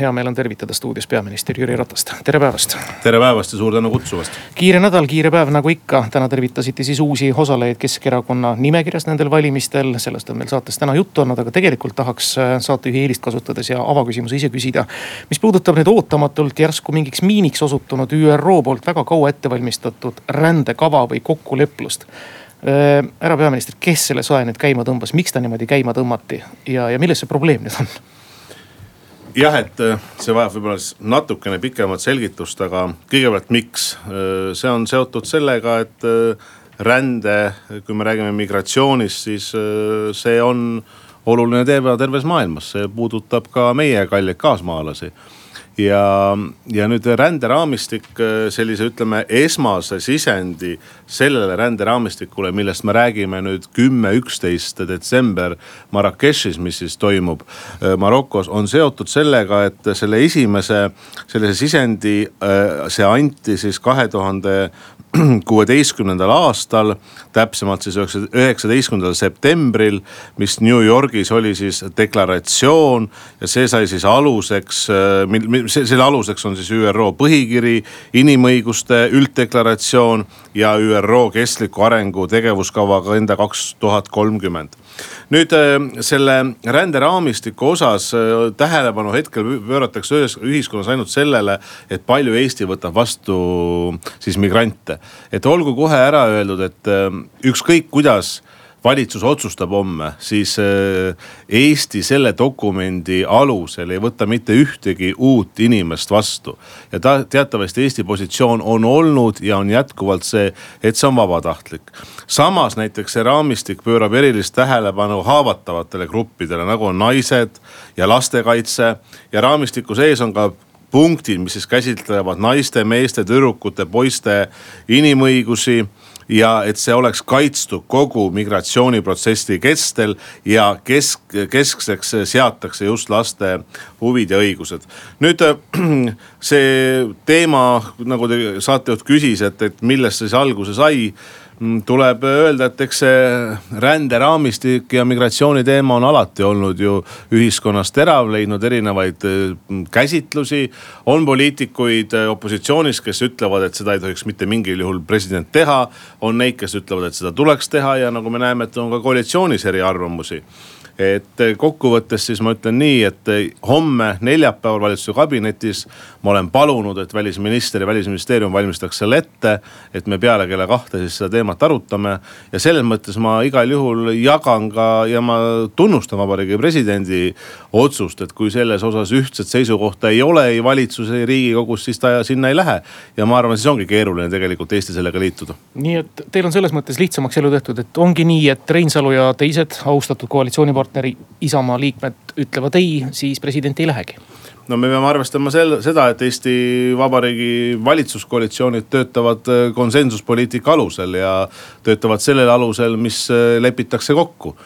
Hea meel on tervitada stuudios peaminister Jüri Ratast, tere päevast. tere päevast ja suur tänu kutsumast. kiire nädal, kiire päev nagu ikka, täna tervitasite siis uusi osalejaid Keskerakonna nimekirjas nendel valimistel, sellest on meil saates täna juttu olnud, aga tegelikult tahaks äh, saatejuhi eelist kasutades ja avaküsimuse ise küsida. mis puudutab nüüd ootamatult järsku mingiks miiniks osutunud ÜRO poolt väga kaua ette valmistatud rändekava või kokkuleplust äh, härra peaminister, kes selle sae nüüd käima tõmbas, miks ta niimoodi käima tõmmati ja, ja milles see probleem nüüd on? Jah, et äh, see vajab võib-olla natukene pikemat selgitust, aga kõigepealt, miks? Äh, see on seotud sellega, et äh, rände, kui me räägime migratsioonist, siis see on oluline teema terves maailmas, see puudutab ka meie kalleid kaasmaalasi ja, ja nüüd ränderaamistik sellise, ütleme esmase sisendi sellele ränderaamistikule, millest me räägime nüüd kümme, üksteist detsember Marrakechis, mis siis toimub äh, Marokos, on seotud sellega, et selle esimese sellise sisendi, äh, see anti siis kahe tuhande kuueteistkümnendal aastal, täpsemalt siis üheksateistkümnendal septembril, mis New Yorgis oli siis deklaratsioon ja see sai siis aluseks, äh, selle aluseks on siis ÜRO põhikiri, inimõiguste ülddeklaratsioon ja ÜRO kestliku arengu tegevuskava agenda kaks tuhat kolmkümmend nüüd äh, selle ränderaamistiku osas äh, tähelepanu hetkel pööratakse ühiskonnas ainult sellele, et palju Eesti võtab vastu siis migrante. et olgu kohe ära öeldud, et äh, ükskõik kuidas valitsus otsustab homme, siis äh, Eesti selle dokumendi alusel ei võta mitte ühtegi uut inimest vastu. ja ta teatavasti Eesti positsioon on olnud ja on jätkuvalt see, et see on vabatahtlik. samas näiteks see raamistik pöörab erilist tähelepanu haavatavatele gruppidele, nagu on naised ja lastekaitse ja raamistiku sees on ka punktid, mis siis käsitlevad naiste, meeste, tüdrukute, poiste inimõigusi ja et see oleks kaitstud kogu migratsiooniprotsessi kestel ja kesk, keskseks seatakse just laste huvid ja õigused. nüüd see teema, nagu te saatejuht küsis, et, et millest see siis alguse sai tuleb öelda, et eks see ränderaamistik ja migratsiooni teema on alati olnud ju ühiskonnas terav, leidnud erinevaid mm, käsitlusi. on poliitikuid äh, opositsioonis, kes ütlevad, et seda ei tohiks mitte mingil juhul president teha. on neid, kes ütlevad, et seda tuleks teha ja nagu me näeme, et on ka koalitsioonis eriarvamusi et kokkuvõttes siis ma ütlen nii, et homme neljapäeval valitsuse kabinetis ma olen palunud, et välisminister ja välisministeerium valmistaks selle ette. et me peale kella kahte siis seda teemat arutame ja selles mõttes ma igal juhul jagan ka ja ma tunnustan vabariigi presidendi otsust, et kui selles osas ühtset seisukohta ei ole ei valitsuses, ei riigikogus, siis ta sinna ei lähe. ja ma arvan, siis ongi keeruline tegelikult Eesti sellega liituda. nii et teil on selles mõttes lihtsamaks elu tehtud, et ongi nii, et Reinsalu ja teised austatud koalitsioonipartneri Isamaa liikmed ütlevad ei, siis president ei lähegi. No me peame arvestama sel-, seda, et Eesti Vabariigi valitsuskoalitsioonid töötavad äh, konsensuspoliitika alusel ja töötavad sellel alusel, mis äh, lepitakse kokku.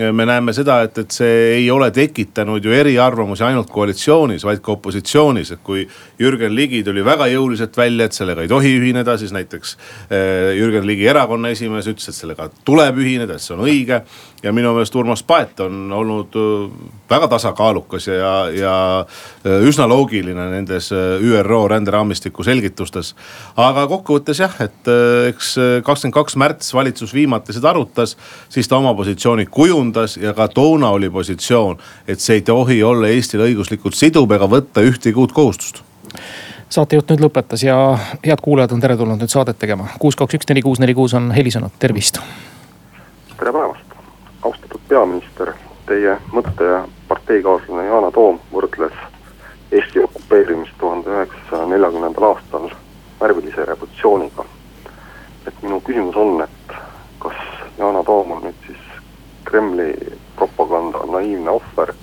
Me näeme seda, et, et see ei ole tekitanud ju eriarvamusi ainult koalitsioonis, vaid ka opositsioonis, et kui Jürgen Ligi tuli väga jõuliselt välja, et sellega ei tohi ühineda, siis näiteks äh, Jürgen Ligi erakonna esimees ütles, et sellega tuleb ühineda, et see on õige ja minu meelest Urmas Paet on olnud äh, väga tasakaalukas ja, ja äh, üsna loogiline nendes äh, ÜRO ränderaamistiku selgitustes. aga kokkuvõttes jah, et eks kakskümmend kaks märts valitsus viimati seda arutas, siis ta oma positsiooni kujundas ja ka toona oli positsioon, et see ei tohi olla Eestile õiguslikult siduv ega võtta ühtegi uut kohustust saatejuht nüüd lõpetas ja head kuulajad on teretulnud nüüd saadet tegema. kuus, kaks, üks, neli, kuus, neli, kuus on helisõnad, tervist. tere päevast austatud peaminister, teie mõtte ja parteikaaslane Yana Toom võrdles Eesti okupeerimist tuhande üheksasaja neljakümnendal aastal värvilise revolutsiooniga. et minu küsimus on, et kas Yana Toom on nüüd siis Kremli propaganda naiivne ohver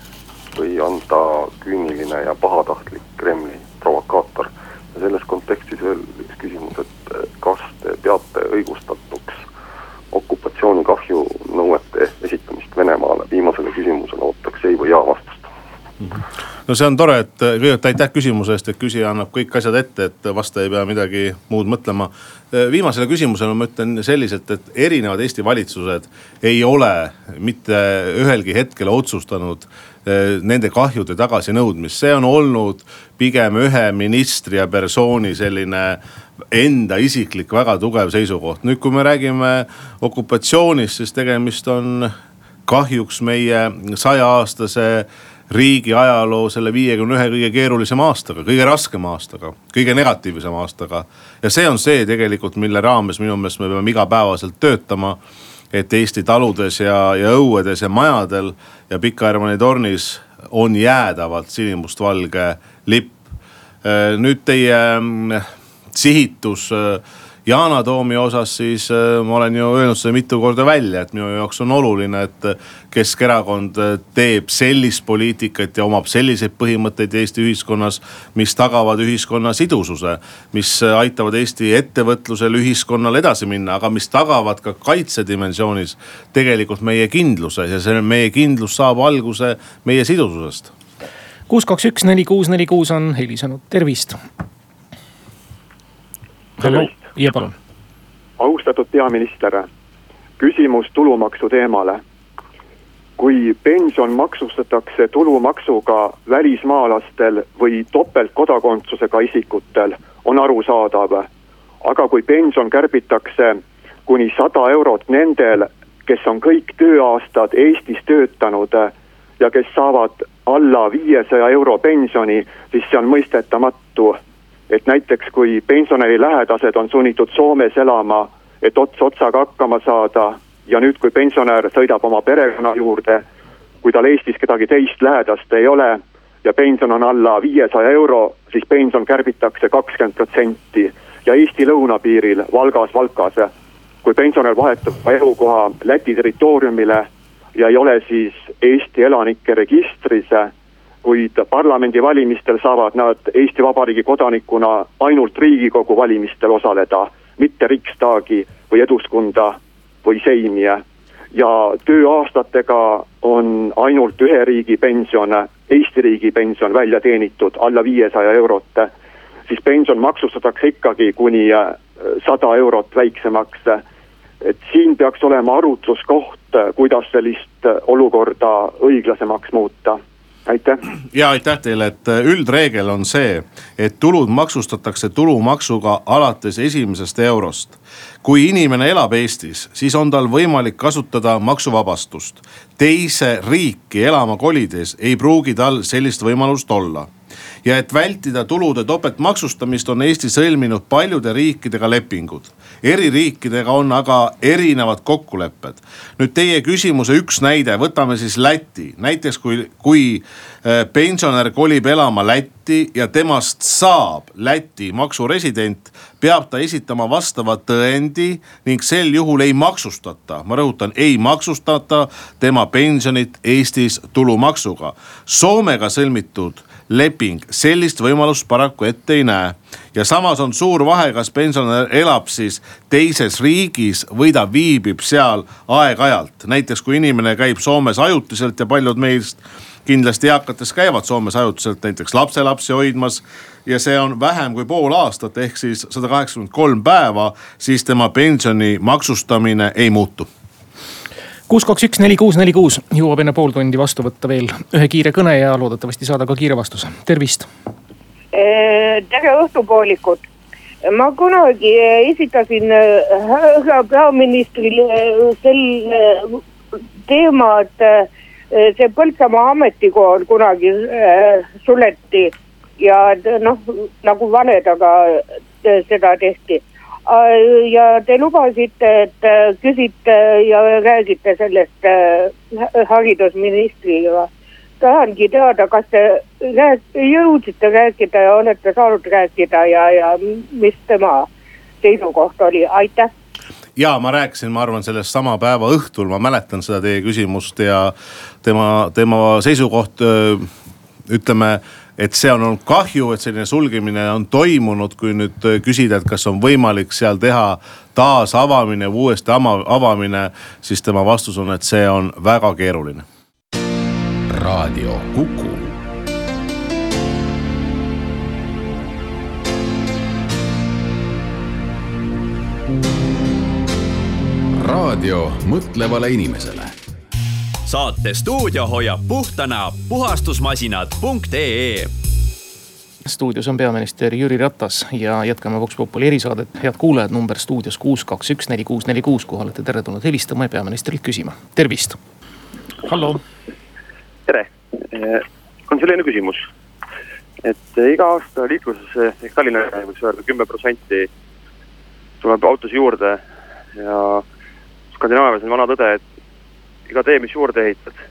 või on ta küüniline ja pahatahtlik Kremli provokaator. ja selles kontekstis veel üks küsimus, et kas te peate õigustatuks okupatsioonikahju nõuete esitamist Venemaale, viimasele küsimusele ootaks ei või jaa vastust no see on tore, et kõigepealt aitäh küsimuse eest, et küsija annab kõik asjad ette, et vastaja ei pea midagi muud mõtlema. viimasele küsimusele ma ütlen selliselt, et erinevad Eesti valitsused ei ole mitte ühelgi hetkel otsustanud eh, nende kahjude tagasinõudmist, see on olnud pigem ühe ministri ja persooni selline enda isiklik väga tugev seisukoht. nüüd, kui me räägime okupatsioonist, siis tegemist on kahjuks meie sajaaastase riigi ajaloo selle viiekümne ühe kõige keerulisema aastaga, kõige raskema aastaga, kõige negatiivsema aastaga. ja see on see tegelikult, mille raames minu meelest me peame igapäevaselt töötama. et Eesti taludes ja, ja õuedes ja majadel ja Pika Hermanni tornis on jäädavalt sinimustvalge lipp. nüüd teie mm, sihitus äh, Yana Toomi osas, siis äh, ma olen ju öelnud seda mitu korda välja, et minu jaoks on oluline, et Keskerakond äh, teeb sellist poliitikat ja omab selliseid põhimõtteid Eesti ühiskonnas, mis tagavad ühiskonna sidususe. mis aitavad Eesti ettevõtlusel, ühiskonnal edasi minna, aga mis tagavad ka kaitsedimensioonis tegelikult meie kindluse ja see meie kindlus saab alguse meie sidususest kuus, kaks, üks, neli, kuus, neli, kuus on helisenud, tervist. tervist ja palun. austatud peaminister, küsimus tulumaksu teemale. kui pension maksustatakse tulumaksuga välismaalastel või topeltkodakondsusega isikutel, on arusaadav. aga kui pension kärbitakse kuni sada eurot nendel, kes on kõik tööaastad Eestis töötanud ja kes saavad alla viiesaja euro pensioni, siis see on mõistetamatu et näiteks kui pensionäri lähedased on sunnitud Soomes elama, et ots otsaga hakkama saada ja nüüd, kui pensionär sõidab oma perekonna juurde, kui tal Eestis kedagi teist lähedast ei ole ja pension on alla viiesaja euro, siis pension kärbitakse kakskümmend protsenti. Ja Eesti lõunapiiril Valgas, Valkas, kui pensionär vahetab elukoha Läti territooriumile ja ei ole siis Eesti elanike registris kuid parlamendivalimistel saavad nad Eesti Vabariigi kodanikuna ainult Riigikogu valimistel osaleda, mitte Riksdagi või Eduskunda või Seimi. ja tööaastatega on ainult ühe riigi pension, Eesti riigi pension välja teenitud alla viiesaja eurot, siis pension maksustatakse ikkagi kuni äh, sada eurot väiksemaks. et siin peaks olema arutluskoht, kuidas sellist olukorda õiglasemaks muuta aitäh. ja aitäh teile, et äh, üldreegel on see, et tulud maksustatakse tulumaksuga alates esimesest eurost. kui inimene elab Eestis, siis on tal võimalik kasutada maksuvabastust. teise riiki elama kolides ei pruugi tal sellist võimalust olla ja et vältida tulude topeltmaksustamist, on Eesti sõlminud paljude riikidega lepingud. eri riikidega on aga erinevad kokkulepped. nüüd teie küsimuse üks näide, võtame siis Läti, näiteks kui, kui äh, pensionär kolib elama Lätti ja temast saab Läti maksuresident, peab ta esitama vastava tõendi ning sel juhul ei maksustata, ma rõhutan, ei maksustata tema pensionit Eestis tulumaksuga. Soomega sõlmitud leping sellist võimalust paraku ette ei näe. ja samas on suur vahe, kas pensionär elab siis teises riigis või ta viibib seal aeg-ajalt. näiteks kui inimene käib Soomes ajutiselt ja paljud meist kindlasti eakatest käivad Soomes ajutiselt näiteks lapselapsi hoidmas ja see on vähem kui pool aastat ehk siis sada kaheksakümmend kolm päeva, siis tema pensioni maksustamine ei muutu kuus, kaks, üks, neli, kuus, neli, kuus. Jõuab enne pool tundi vastu võtta veel ühe kiire kõne ja loodetavasti saada ka kiire vastus, tervist. tere õhtupoolikut, ma kunagi esitasin härra peaministrile selle teema, et see Põltsamaa ametikool kunagi suleti ja noh, nagu Vanedaga seda tehti ja te lubasite, et äh, küsite ja räägite sellest äh, haridusministriga. tahangi teada, kas te jõudsite rääkida ja olete saanud rääkida ja, ja mis tema seisukoht oli, aitäh! Ja ma rääkisin, ma arvan, sellest sama päeva õhtul, ma mäletan seda teie küsimust ja tema, tema seisukoht ütleme et see on olnud kahju, et selline sulgemine on toimunud, kui nüüd äh, küsida, et kas on võimalik seal teha taasavamine või uuesti avamine, siis tema vastus on, et see on väga keeruline. raadio Kuku. raadio mõtlevale inimesele saate stuudio hoiab puhtana puhastusmasinad.ee stuudios on peaminister Jüri Ratas ja jätkame Vox Populi erisaadet. head kuulajad, number stuudios kuus, kaks, üks, neli, kuus, neli, kuus, kuhu olete teretulnud helistama ja peaministrilt küsima. tervist. hallo. tere, on selline küsimus, et iga aasta liikluses ehk Tallinna võiks öelda kümme protsenti tuleb autosid juurde ja Skandinaavias on vana tõde, et iga tee, mis juurde ehitad,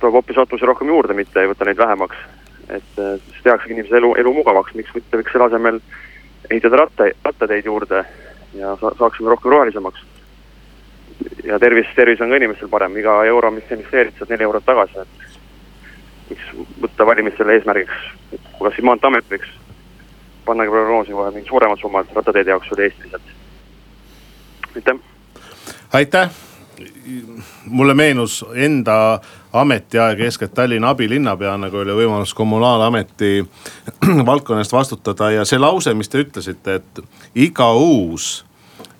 tuleb hoopis autosid rohkem juurde, mitte ei võta neid vähemaks et äh, siis tehaksegi inimese elu, elu mugavaks, miks mitte võiks selle asemel ehitada ratta, rattateid juurde ja sa, saaksime rohkem rohelisemaks. ja tervis, tervis on ka inimestel parem, iga euro, mis investeerid, saad neli eurot tagasi, et võiks võtta valimistel eesmärgiks, kas siis Maanteeamet võiks pannagi prognoosi kohe mingid suuremad summad rattateede jaoks üle Eesti lihtsalt. aitäh. aitäh mulle meenus enda ametiaeg eeskätt Tallinna abilinnapeana, kui oli võimalus kommunaalameti valdkonna eest vastutada ja see lause, mis te ütlesite, et iga uus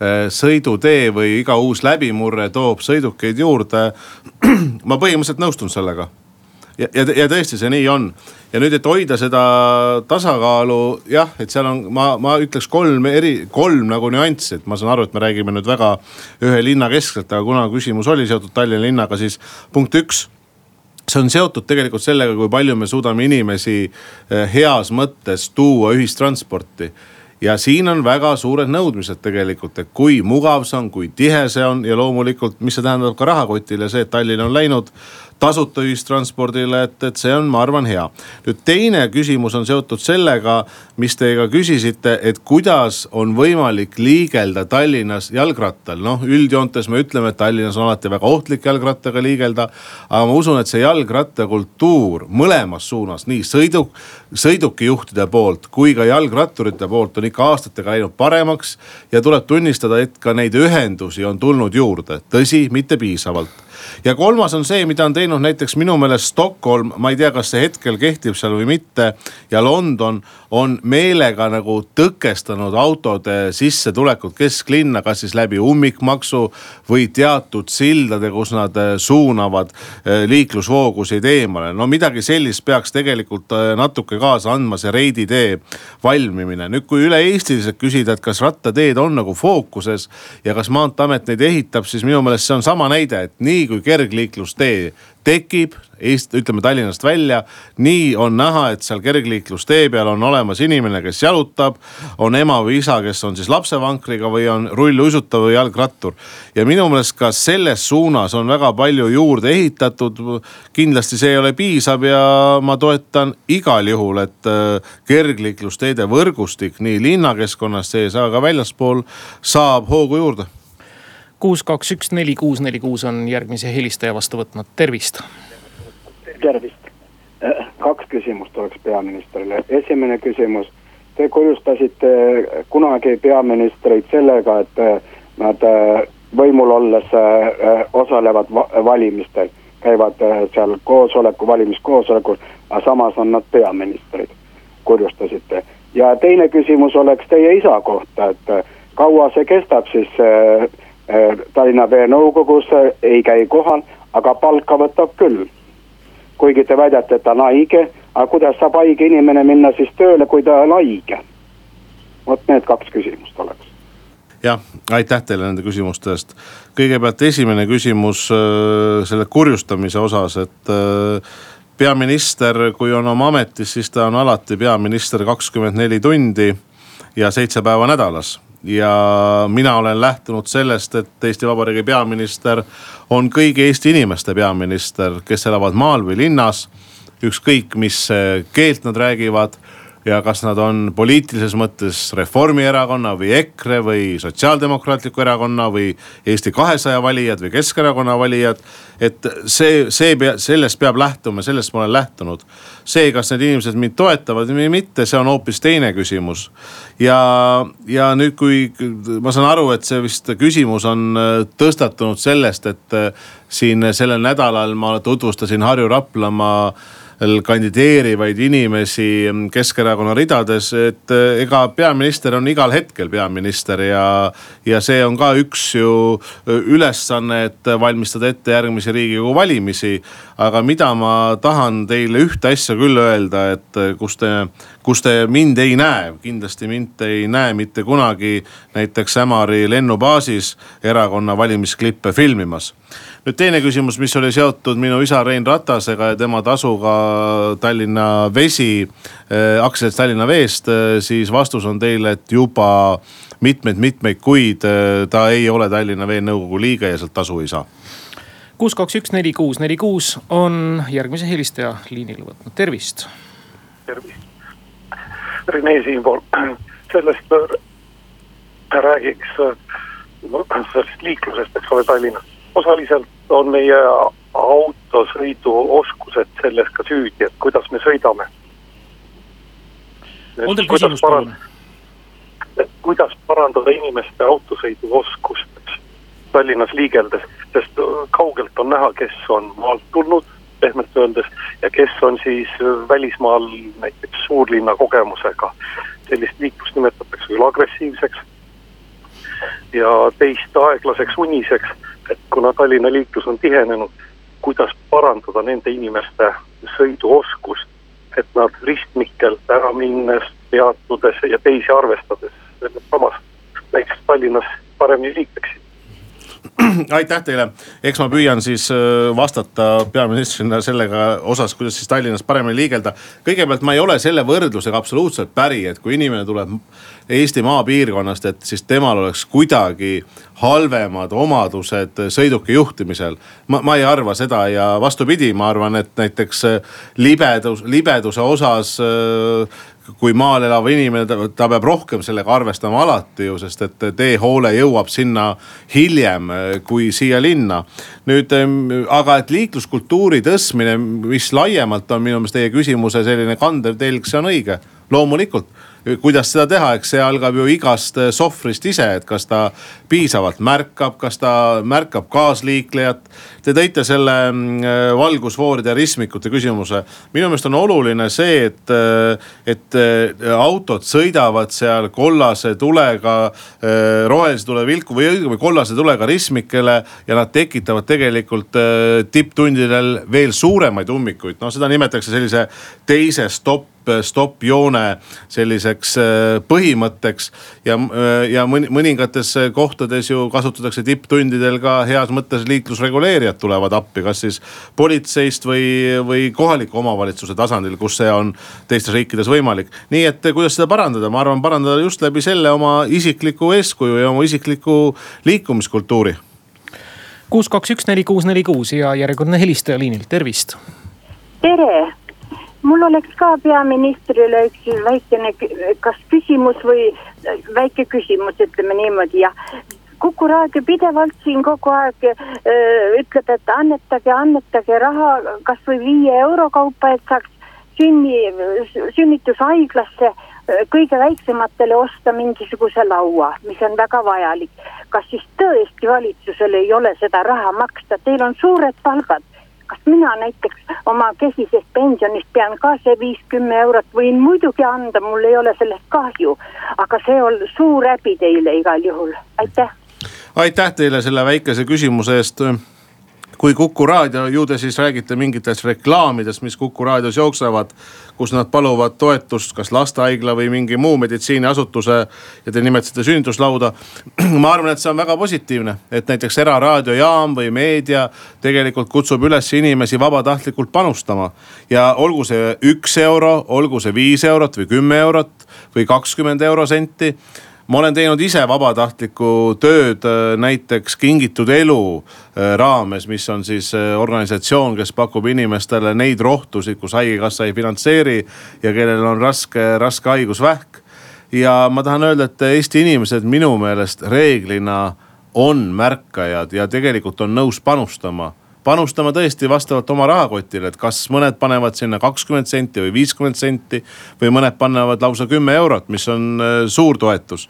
eh, sõidutee või iga uus läbimurre toob sõidukeid juurde. ma põhimõtteliselt nõustun sellega ja, ja, ja tõesti see nii on. ja nüüd, et hoida seda tasakaalu, jah, et seal on, ma, ma ütleks kolm eri, kolm nagu nüanssi, et ma saan aru, et me räägime nüüd väga ühe linna keskselt, aga kuna küsimus oli seotud Tallinna linnaga, siis punkt üks see on seotud tegelikult sellega, kui palju me suudame inimesi eh, heas mõttes tuua ühistransporti ja siin on väga suured nõudmised tegelikult, et kui mugav see on, kui tihe see on ja loomulikult, mis see tähendab ka rahakotile, see, et Tallinn on läinud tasuta ühistranspordile, et, et see on, ma arvan, hea. nüüd teine küsimus on seotud sellega, mis te ka küsisite, et kuidas on võimalik liigelda Tallinnas jalgrattal. noh, üldjoontes me ütleme, et Tallinnas on alati väga ohtlik jalgrattaga liigelda. aga ma usun, et see jalgrattakultuur mõlemas suunas, nii sõiduk, sõidukijuhtide poolt kui ka jalgratturite poolt on ikka aastatega läinud paremaks. ja tuleb tunnistada, et ka neid ühendusi on tulnud juurde, tõsi, mitte piisavalt ja kolmas on see, mida on teinud näiteks minu meelest Stockholm, ma ei tea, kas see hetkel kehtib seal või mitte. ja London on meelega nagu tõkestanud autode sissetulekut kesklinna, kas siis läbi ummikmaksu või teatud sildade, kus nad eh, suunavad eh, liiklusvoogusid eemale. no midagi sellist peaks tegelikult eh, natuke kaasa andma see Reidi tee valmimine. nüüd, kui üle-eestiliselt küsida, et kas rattateed on nagu fookuses ja kas maanteeamet neid ehitab, siis minu meelest see on sama näide, et nii kui kergliiklustee tekib Eest-, ütleme Tallinnast välja. nii on näha, et seal kergliiklustee peal on olemas inimene, kes jalutab. on ema või isa, kes on siis lapsevankriga või on rulluisutav või jalgrattur. ja minu meelest ka selles suunas on väga palju juurde ehitatud. kindlasti see ei ole piisav ja ma toetan igal juhul, et äh, kergliiklusteede võrgustik nii linnakeskkonnas sees, aga ka väljaspool saab hoogu juurde kuus, kaks, üks, neli, kuus, neli, kuus on järgmise helistaja vastu võtnud, tervist. tervist, äh, kaks küsimust oleks peaministrile, esimene küsimus. Te kujustasite kunagi peaministreid sellega, et äh, nad äh, võimul olles osalevad valimistel, käivad seal koosoleku, valimiskoosolekul, aga samas on nad peaministrid, kurjustasite. ja teine küsimus oleks teie isa kohta, et kaua see kestab siis äh, Äh, Tallinna Vee nõukogus ei käi kohal, aga palka võtab küll. kuigi te väidate, et ta on haige, aga kuidas saab haige inimene minna siis tööle, kui ta on haige? vot need kaks küsimust oleks jah, aitäh teile nende küsimuste eest. kõigepealt esimene küsimus äh, selle kurjustamise osas, et äh, peaminister, kui on oma ametis, siis ta on alati peaminister kakskümmend neli tundi ja seitse päeva nädalas ja mina olen lähtunud sellest, et Eesti Vabariigi peaminister on kõigi Eesti inimeste peaminister, kes elavad maal või linnas. ükskõik, mis keelt nad räägivad ja kas nad on poliitilises mõttes Reformierakonna või EKRE või Sotsiaaldemokraatliku Erakonna või Eesti kahesaja valijad või Keskerakonna valijad. et see, see sellest peab lähtuma, sellest ma olen lähtunud. see, kas need inimesed mind toetavad või mitte, see on hoopis teine küsimus. ja, ja nüüd, kui ma saan aru, et see vist küsimus on äh, tõstatunud sellest, et äh, siin sellel nädalal ma tutvustasin Harju Raplamaa kandideerivaid inimesi Keskerakonna ridades, et ega peaminister on igal hetkel peaminister ja, ja see on ka üks ju ülesanne, et valmistada ette järgmisi riigikogu valimisi. aga mida ma tahan teile ühte asja küll öelda, et kus te, kus te mind ei näe, kindlasti mind ei näe mitte kunagi näiteks Ämari lennubaasis erakonna valimisklippe filmimas. Nüüd teine küsimus, mis oli seotud minu isa Rein Ratasega ja tema tasuga Tallinna Vesi äh,, aktsiaselts Tallinna Veest äh,, siis vastus on teile, et juba mitmeid-mitmeid kuid äh, ta ei ole Tallinna Vee nõukogu liige ja sealt tasu ei saa. kuus, kaks, üks, neli, kuus, neli, kuus on järgmise helistaja liinile võtnud, tervist. tervist, Rene siinpool, sellest räägiks sellest liiklusest, eks ole, Tallinnas. osaliselt on meie autosõiduoskused selles ka süüdi, et kuidas me sõidame. on teil küsimus palun? kuidas parandada inimeste autosõiduoskust Tallinnas liigeldes, sest kaugelt on näha, kes on maalt tulnud, pehmelt öeldes, ja kes on siis välismaal näiteks suurlinna kogemusega. sellist liiklust nimetatakse küll agressiivseks ja teist aeglaseks uniseks et kuna Tallinna liiklus on tihenenud, kuidas parandada nende inimeste sõiduoskust, et nad ristmikel ära minnes, peatudes ja teisi arvestades samas näiteks Tallinnas paremini liikleksid aitäh teile, eks ma püüan siis äh, vastata peaministrina sellega osas, kuidas siis Tallinnas paremini liigelda. kõigepealt ma ei ole selle võrdlusega absoluutselt päri, et kui inimene tuleb Eesti maapiirkonnast, et siis temal oleks kuidagi halvemad omadused sõiduki juhtimisel. ma, ma ei arva seda ja vastupidi, ma arvan, et näiteks libedus, libeduse osas kui maal elav inimene, ta peab rohkem sellega arvestama alati ju, sest et teehoole jõuab sinna hiljem kui siia linna. nüüd aga, et liikluskultuuri tõstmine, mis laiemalt on minu meelest teie küsimuse selline kandev telg, see on õige, loomulikult kuidas seda teha, eks see algab ju igast eh, sohvrist ise, et kas ta piisavalt märkab, kas ta märkab kaasliiklejat. Te tõite selle mm, eh, valgusfooride ristmikute küsimuse. minu meelest on oluline see, et, eh, et autod sõidavad seal kollase tulega, rohelise tule vilku või õigemini kollase tulega ristmikele ja nad tekitavad tegelikult tipptundidel veel suuremaid ummikuid. noh, seda nimetatakse sellise teise stopp stopp-joone selliseks äh, põhimõtteks. ja, äh, ja mõningates kohtades ju kasutatakse tipptundidel ka heas mõttes liiklusreguleerijad tulevad appi, kas siis politseist või, või kohaliku omavalitsuse tasandil, kus see on teistes riikides võimalik. nii et kuidas seda parandada, ma arvan, parandada just läbi selle oma isikliku eeskuju ja oma isikliku liikumiskultuuri. kuus, kaks, üks, neli, kuus, neli, kuus ja järjekordne helistaja liinil, tervist. tere! Mul oleks ka peaministrile üks väikene, kas küsimus või väike küsimus, ütleme niimoodi ja Kuku raadio pidevalt siin kogu aeg öö, ütleb, et annetage, annetage raha kasvõi viie euro kaupa, et saaks sünni, sünnitushaiglasse kõige väiksematele osta mingisuguse laua, mis on väga vajalik. kas siis tõesti valitsusel ei ole seda raha maksta, teil on suured palgad kas mina näiteks oma kesisest pensionist pean ka see viiskümmend eurot, võin muidugi anda, mul ei ole sellest kahju. aga see on suur häbi teile igal juhul, aitäh. Aitäh teile selle väikese küsimuse eest kui Kuku raadio, ju te siis räägite mingitest reklaamidest, mis Kuku raadios jooksevad. kus nad paluvad toetust, kas lastehaigla või mingi muu meditsiiniasutuse ja te nimetasite sünnituslauda. ma arvan, et see on väga positiivne, et näiteks eraraadiojaam või meedia tegelikult kutsub üles inimesi vabatahtlikult panustama. ja olgu see üks euro, olgu see viis eurot või kümme eurot või kakskümmend eurosenti ma olen teinud ise vabatahtlikku tööd äh, näiteks Kingitud Elu äh, raames, mis on siis äh, organisatsioon, kes pakub inimestele neid rohtusid, kus haigekassa ei finantseeri ja kellel on raske, raske haigus vähk. ja ma tahan öelda, et Eesti inimesed minu meelest reeglina on märkajad ja tegelikult on nõus panustama panustama tõesti vastavalt oma rahakotile, et kas mõned panevad sinna kakskümmend senti või viiskümmend senti või mõned panevad lausa kümme eurot, mis on äh, suur toetus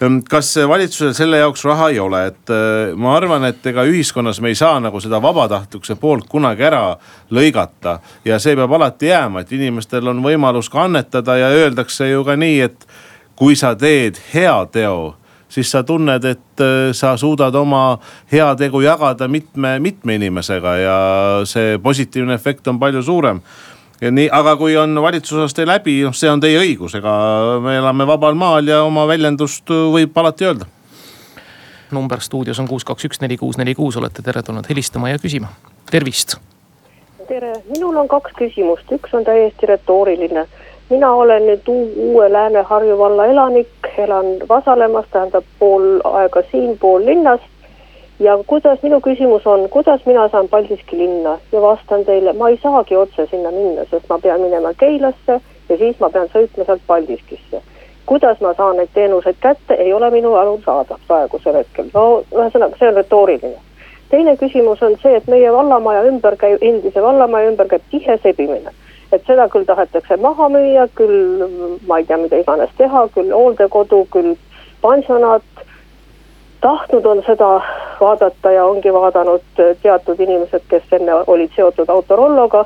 Ehm, kas valitsusel selle jaoks raha ei ole, et äh, ma arvan, et ega ühiskonnas me ei saa nagu seda vabatahtlikkuse poolt kunagi ära lõigata. ja see peab alati jääma, et inimestel on võimalus ka annetada ja öeldakse ju ka nii, et kui sa teed heateo siis sa tunned, et äh, sa suudad oma heategu jagada mitme, mitme inimesega ja see positiivne efekt on palju suurem nii, aga kui on valitsusaste läbi, noh, see on teie õigus, ega me elame vabal maal ja oma väljendust võib alati öelda. number stuudios on kuus, kaks, üks, neli, kuus, neli, kuus, olete teretulnud helistama ja küsima, tervist. tere, minul on kaks küsimust, üks on täiesti retooriline. mina olen nüüd uue Lääne-Harju valla elanik, elan Vasalemmas, tähendab pool aega siin, pool linnas ja kuidas, minu küsimus on, kuidas mina saan Paldiski linna ja vastan teile, ma ei saagi otse sinna minna, sest ma pean minema Keilasse ja siis ma pean sõitma sealt Paldiskisse. kuidas ma saan neid teenuseid kätte, ei ole minu aru saada praegusel hetkel, no ühesõnaga, see on retooriline. teine küsimus on see, et meie vallamaja ümber käib, endise vallamaja ümber käib tihe sebimine. Et seda küll tahetakse maha müüa, küll ma ei tea, mida iganes teha, küll hooldekodu, küll pansionaat tahtnud on seda vaadata ja ongi vaadanud teatud inimesed, kes enne olid seotud Autorolloga.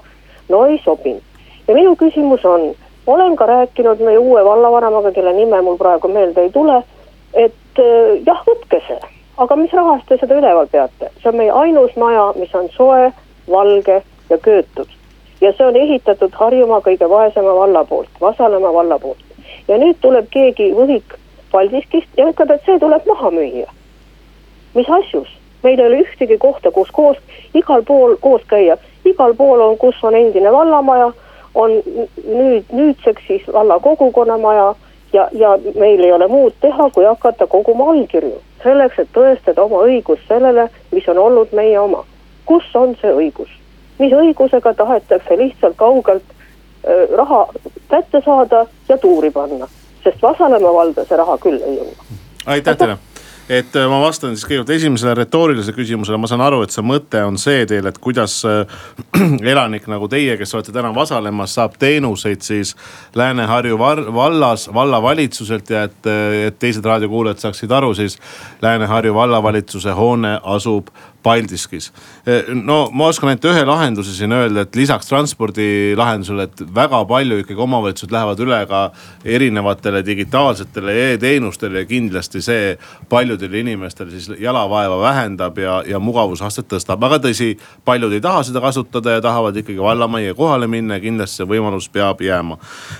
no ei sobinud. ja minu küsimus on, olen ka rääkinud meie uue vallavanemaga, kelle nime mul praegu meelde ei tule. et eh, jah, võtke see, aga mis rahast te seda üleval peate, see on meie ainus maja, mis on soe, valge ja köötud. Ja see on ehitatud Harjumaa kõige vaesema valla poolt, Vasalemma valla poolt. ja nüüd tuleb keegi võhik Paldiskist ja ütleb, et see tuleb maha müüa mis asjus, meil ei ole ühtegi kohta, kus koos, igal pool koos käia, igal pool on, kus on endine vallamaja, on nüüd, nüüdseks siis valla kogukonnamaja ja, ja meil ei ole muud teha, kui hakata koguma allkirju. selleks, et tõestada oma õigust sellele, mis on olnud meie oma. kus on see õigus? Mis õigusega tahetakse lihtsalt kaugelt raha kätte saada ja tuuri panna, sest Vasalemma valda see raha küll ei jõua. aitäh teile! Et ma vastan siis kõigepealt esimesele retoorilisele küsimusele, ma saan aru, et see mõte on see teil, et kuidas elanik nagu teie, kes olete täna Vasalemmas, saab teenuseid siis Lääne-Harju vallas, vallavalitsuselt ja et, et teised raadiokuulajad saaksid aru, siis Lääne-Harju vallavalitsuse hoone asub Paldiskis. no ma oskan ainult ühe lahenduse siin öelda, et lisaks transpordilahendusele, et väga palju ikkagi omavalitsused lähevad üle ka erinevatele digitaalsetele e-teenustele ja kindlasti see paljudele inimestele siis jalavaeva vähendab ja, ja mugavusastet tõstab. aga tõsi, paljud ei taha seda kasutada ja tahavad ikkagi vallamajja kohale minna ja kindlasti see võimalus peab jääma.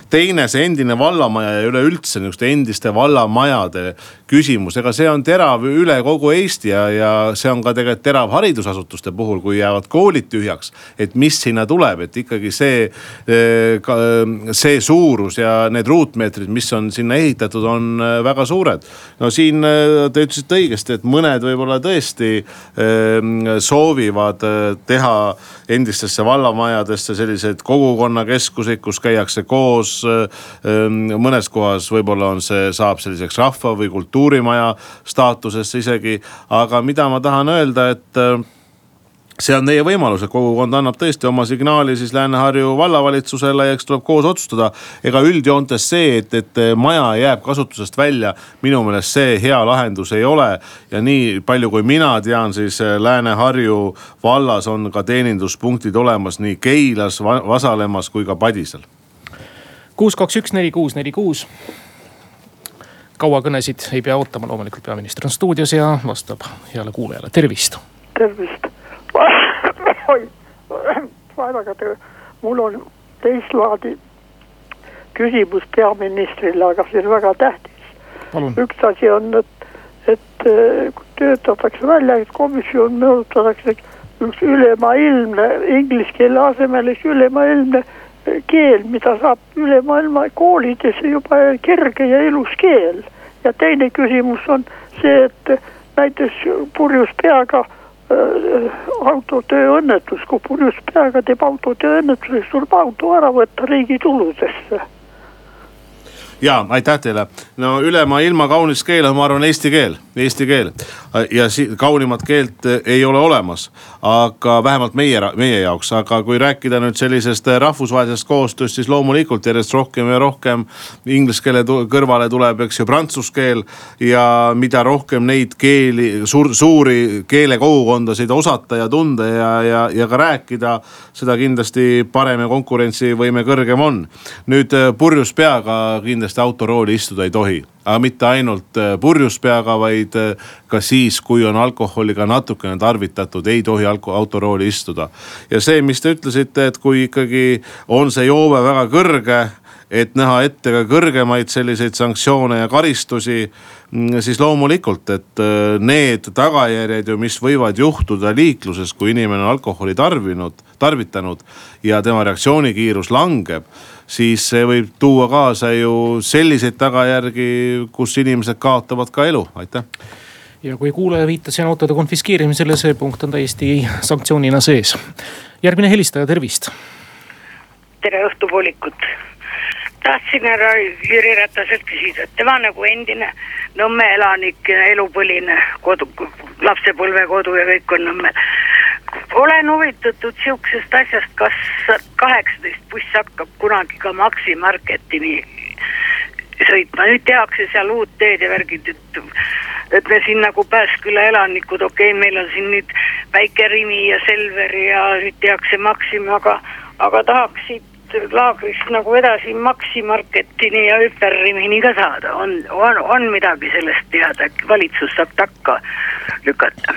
teine, see endine vallamaja ja üleüldse niisuguste endiste vallamajade küsimus, ega see on terav üle kogu Eesti ja, ja see on ka tegelikult terav haridusasutuste puhul, kui jäävad koolid tühjaks. et mis sinna tuleb, et ikkagi see, eh, see suurus ja need ruutmeetrid, mis on sinna ehitatud, on eh, väga suured. no siin eh, te ütlesite õigesti, et mõned võib-olla tõesti soovivad teha endistesse vallamajadesse selliseid kogukonnakeskuseid, kus käiakse koos. mõnes kohas võib-olla on see, saab selliseks rahva või kultuuri kultuurimaja staatusesse isegi. aga mida ma tahan öelda, et äh, see on teie võimalus, et kogukond annab tõesti oma signaali siis Lääne-Harju vallavalitsusele ja eks tuleb koos otsustada. ega üldjoontes see, et, et maja jääb kasutusest välja, minu meelest see hea lahendus ei ole. ja nii palju, kui mina tean, siis Lääne-Harju vallas on ka teeninduspunktid olemas nii Keilas, Vasalemmas kui ka Padisel. kuus, kaks, üks, neli, kuus, neli, kuus kaua kõnesid ei pea ootama, loomulikult peaminister on stuudios ja vastab heale kuulajale, tervist. Tervist. vaadake, mul on teist laadi küsimus peaministrile, aga see on väga tähtis. üks asi on, et, et töötatakse välja, et komisjon nõutatakse üks ülemaailmne inglise keele asemel üks ülemaailmne keel, mida saab üle maailma koolides juba kerge ja ilus keel. ja teine küsimus on see, et näiteks purjus peaga äh, auto tööõnnetus, kui purjus peaga teeb auto tööõnnetuse, siis tuleb auto ära võtta riigi tuludesse ja aitäh teile. no üle ilma kaunis keel on, ma arvan, eesti keel, eesti keel. ja kaunimat keelt ei ole olemas, aga vähemalt meie, meie jaoks, aga kui rääkida nüüd sellisest rahvusvahelisest koostööst, siis loomulikult järjest rohkem ja rohkem inglise keele kõrvale tuleb, eks ju, prantsuse keel. ja mida rohkem neid keeli, suur, suuri keelekogukondasid osata ja tunda ja, ja, ja ka rääkida, seda kindlasti parem ja konkurentsivõime kõrgem on. nüüd purjus peaga kindlasti autorooli istuda ei tohi aga mitte ainult äh, purjus peaga, vaid äh, ka siis, kui on alkoholi ka natukene tarvitatud, ei tohi autorooli istuda. ja see, mis te ütlesite, et kui ikkagi on see joove väga kõrge et näha ette ka kõrgemaid selliseid sanktsioone ja karistusi, mm, siis loomulikult, et äh, need tagajärjed ju, mis võivad juhtuda liikluses, kui inimene on alkoholi tarvinud, tarvitanud ja tema reaktsioonikiirus langeb siis see võib tuua kaasa ju selliseid tagajärgi, kus inimesed kaotavad ka elu, aitäh ja kui kuulaja viitas siin autode konfiskeerimisele, see punkt on täiesti sanktsioonina sees. järgmine helistaja, tervist. tere õhtupoolikut. tahtsin härra Jüri Rataselt küsida, et tema nagu endine Nõmme elanik, elupõline kodu, lapsepõlvekodu ja kõik on Nõmmel olen huvitatud sihukesest asjast, kas kaheksateist buss hakkab kunagi ka Maxi Marketini sõitma, nüüd tehakse seal uut teed ja värgid, et. et me siin nagu Pääsküla elanikud, okei okay,, meil on siin nüüd väike Rimi ja Selver ja nüüd tehakse Maxim, aga, aga tahaks siit laagrist nagu edasi Maxi Marketini ja Hüperrimini ka saada, on, on, on midagi sellest teada, äkki valitsus saab takka lükata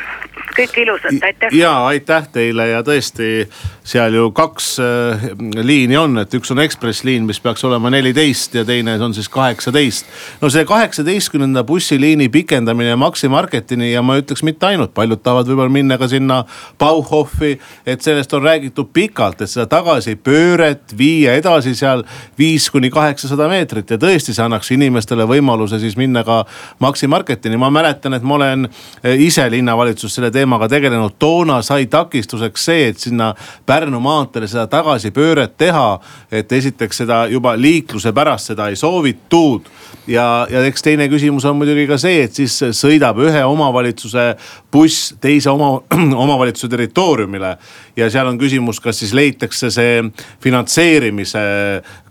kõike ilusat, aitäh. ja aitäh teile ja tõesti seal ju kaks äh, liini on, et üks on ekspressliin, mis peaks olema neliteist ja teine on siis kaheksateist. no see kaheksateistkümnenda bussiliini pikendamine Maxi Marketini ja ma ütleks mitte ainult, paljud tahavad võib-olla minna ka sinna Bauhofi. et sellest on räägitud pikalt, et seda tagasipööret viia edasi seal viis kuni kaheksasada meetrit ja tõesti, see annaks inimestele võimaluse siis minna ka Maxi Marketini. ma mäletan, et ma olen äh, ise linnavalitsuses selle teemaga tegelenud, toona sai takistuseks see, et sinna Pärnu maanteele seda tagasipööret teha. et esiteks seda juba liikluse pärast seda ei soovitud ja, ja eks teine küsimus on muidugi ka see, et siis sõidab ühe omavalitsuse buss teise oma, omavalitsuse territooriumile. ja seal on küsimus, kas siis leitakse see finantseerimise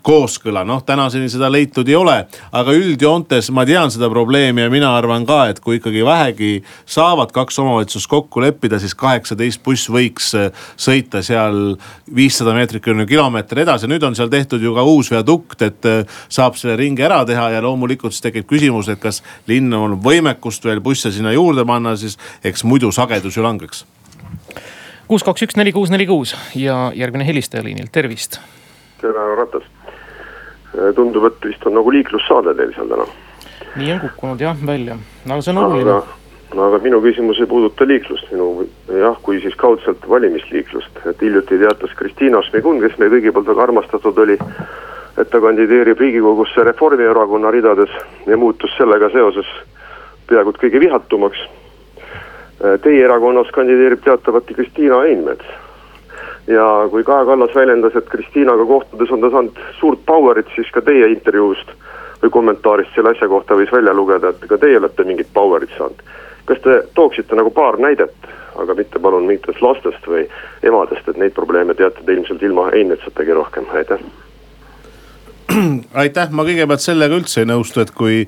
kooskõla, noh tänaseni seda leitud ei ole. aga üldjoontes ma tean seda probleemi ja mina arvan ka, et kui ikkagi vähegi saavad kaks omavalitsust kokku leppida, siis kaheksateist buss võiks äh, sõita seal viissada meetrit kuni kilomeeter edasi. nüüd on seal tehtud ju ka uus viadukt, et äh, saab selle ringi ära teha ja loomulikult siis tekib küsimus, et kas linn on võimekust veel busse sinna juurde panna, siis eks muidu sagedus ju langeks kuus, kaks, üks, neli, kuus, neli, kuus ja järgmine helistaja liinil, tervist. tere, härra Ratas Äh, tundub, et vist on nagu liiklussaade teil seal täna. nii on kukkunud jah välja, aga see on oluline. No aga minu küsimus ei puuduta liiklust, minu jah, kui siis kaudselt valimisliiklust, et hiljuti teatas Kristiina Šmigun, kes meie kõigi poolt väga armastatud oli. et ta kandideerib riigikogusse Reformierakonna ridades ja muutus sellega seoses peaaegu et kõige vihatumaks. Äh, teie erakonnas kandideerib teatavasti Kristiina Einmets ja kui Kaja Kallas väljendas, et Kristiinaga kohtudes on ta saanud suurt power'it, siis ka teie intervjuust või kommentaarist selle asja kohta võis välja lugeda, et ka teie olete mingit power'it saanud. Kas te tooksite nagu paar näidet, aga mitte palun mingitest lastest või emadest, et neid probleeme teate te ilmselt ilma Einmetsatagi rohkem, aitäh. aitäh, ma kõigepealt sellega üldse ei nõustu, et kui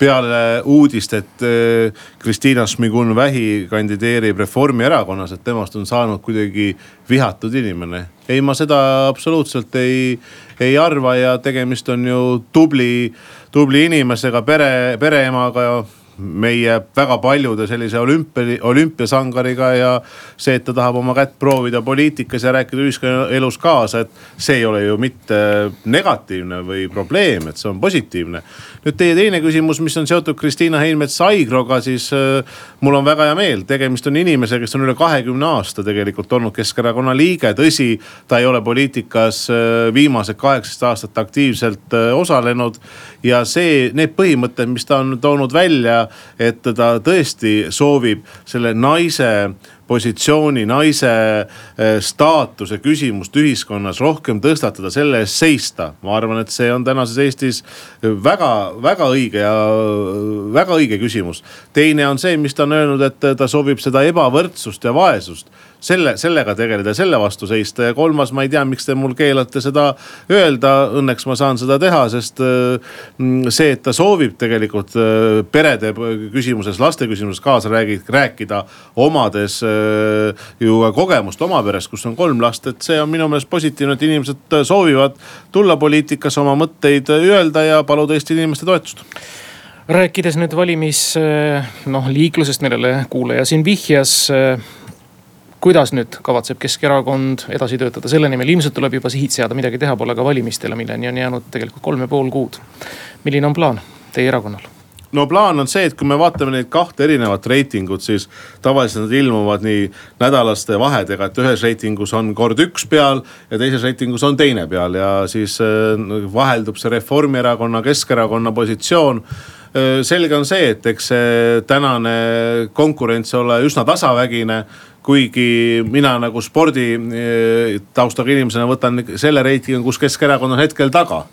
peale uudist, et äh, Kristina Šmigun-Vähi kandideerib Reformierakonnas, et temast on saanud kuidagi vihatud inimene. ei, ma seda absoluutselt ei, ei arva ja tegemist on ju tubli, tubli inimesega, pere, pereemaga meie väga paljude sellise olümpia, olümpiasangariga ja see, et ta tahab oma kätt proovida poliitikas ja rääkida ühiskonnaelus kaasa, et see ei ole ju mitte negatiivne või probleem, et see on positiivne. nüüd teie teine küsimus, mis on seotud Kristiina Heinmets-Aigroga, siis äh, mul on väga hea meel, tegemist on inimesega, kes on üle kahekümne aasta tegelikult olnud Keskerakonna liige, tõsi, ta ei ole poliitikas äh, viimased kaheksateist aastat aktiivselt äh, osalenud ja see, need põhimõtted, mis ta on toonud välja, et ta tõesti soovib selle naise positsiooni, naise staatuse küsimust ühiskonnas rohkem tõstatada, selle eest seista. ma arvan, et see on tänases Eestis väga-väga õige ja väga õige küsimus. teine on see, mis ta on öelnud, et ta soovib seda ebavõrdsust ja vaesust selle, sellega tegeleda, selle vastu seista ja kolmas, ma ei tea, miks te mul keelate seda öelda. Õnneks ma saan seda teha, sest mm, see, et ta soovib tegelikult äh, perede küsimuses, laste küsimuses kaasa räägi, rääkida, omades äh, ju kogemust oma peres, kus on kolm last, et see on minu meelest positiivne, et inimesed soovivad tulla poliitikasse oma mõtteid öelda ja paluda Eesti inimeste toetust rääkides nüüd valimis noh liiklusest, millele kuulaja siin vihjas kuidas nüüd kavatseb Keskerakond edasi töötada selle nimel, ilmselt tuleb juba sihid seada, midagi teha pole ka valimistele, milleni on jäänud tegelikult kolm ja pool kuud. milline on plaan teie erakonnal? no plaan on see, et kui me vaatame neid kahte erinevat reitingut, siis tavaliselt nad ilmuvad nii nädalaste vahedega, et ühes reitingus on kord üks peal ja teises reitingus on teine peal ja siis äh, vaheldub see Reformierakonna, Keskerakonna positsioon selge on see, et eks see tänane konkurents ole üsna tasavägine kuigi mina nagu sporditaustaga eh, inimesena võtan selle reitingu, kus Keskerakond on hetkel taga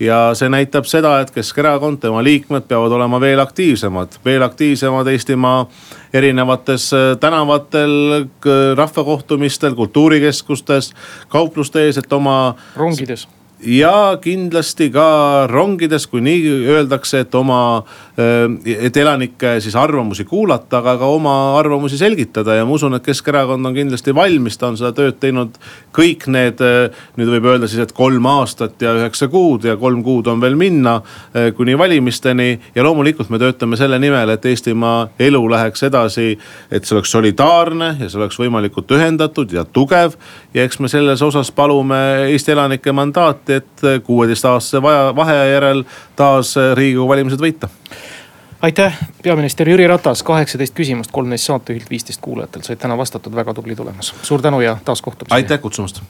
ja see näitab seda, et Keskerakond, tema liikmed peavad olema veel aktiivsemad, veel aktiivsemad Eestimaa erinevates tänavatel, rahvakohtumistel, kultuurikeskustes, kaupluste ees, et oma. rongides ja kindlasti ka rongides, kui nii öeldakse, et oma, äh, et elanike siis arvamusi kuulata, aga ka oma arvamusi selgitada ja ma usun, et Keskerakond on kindlasti valmis, ta on seda tööd teinud kõik need. Äh, nüüd võib öelda siis, et kolm aastat ja üheksa kuud ja kolm kuud on veel minna äh, kuni valimisteni. ja loomulikult me töötame selle nimel, et Eestimaa elu läheks edasi, et see oleks solidaarne ja see oleks võimalikult ühendatud ja tugev. ja eks me selles osas palume Eesti elanike mandaati loodeti, et kuueteistaastase vaheaja järel taas riigikogu valimised võita aitäh, peaminister Jüri Ratas, kaheksateist küsimust, kolmteist saatejuhilt, viisteist kuulajatelt said täna vastatud, väga tubli tulemus. suur tänu ja taas kohtumiseni. aitäh kutsumast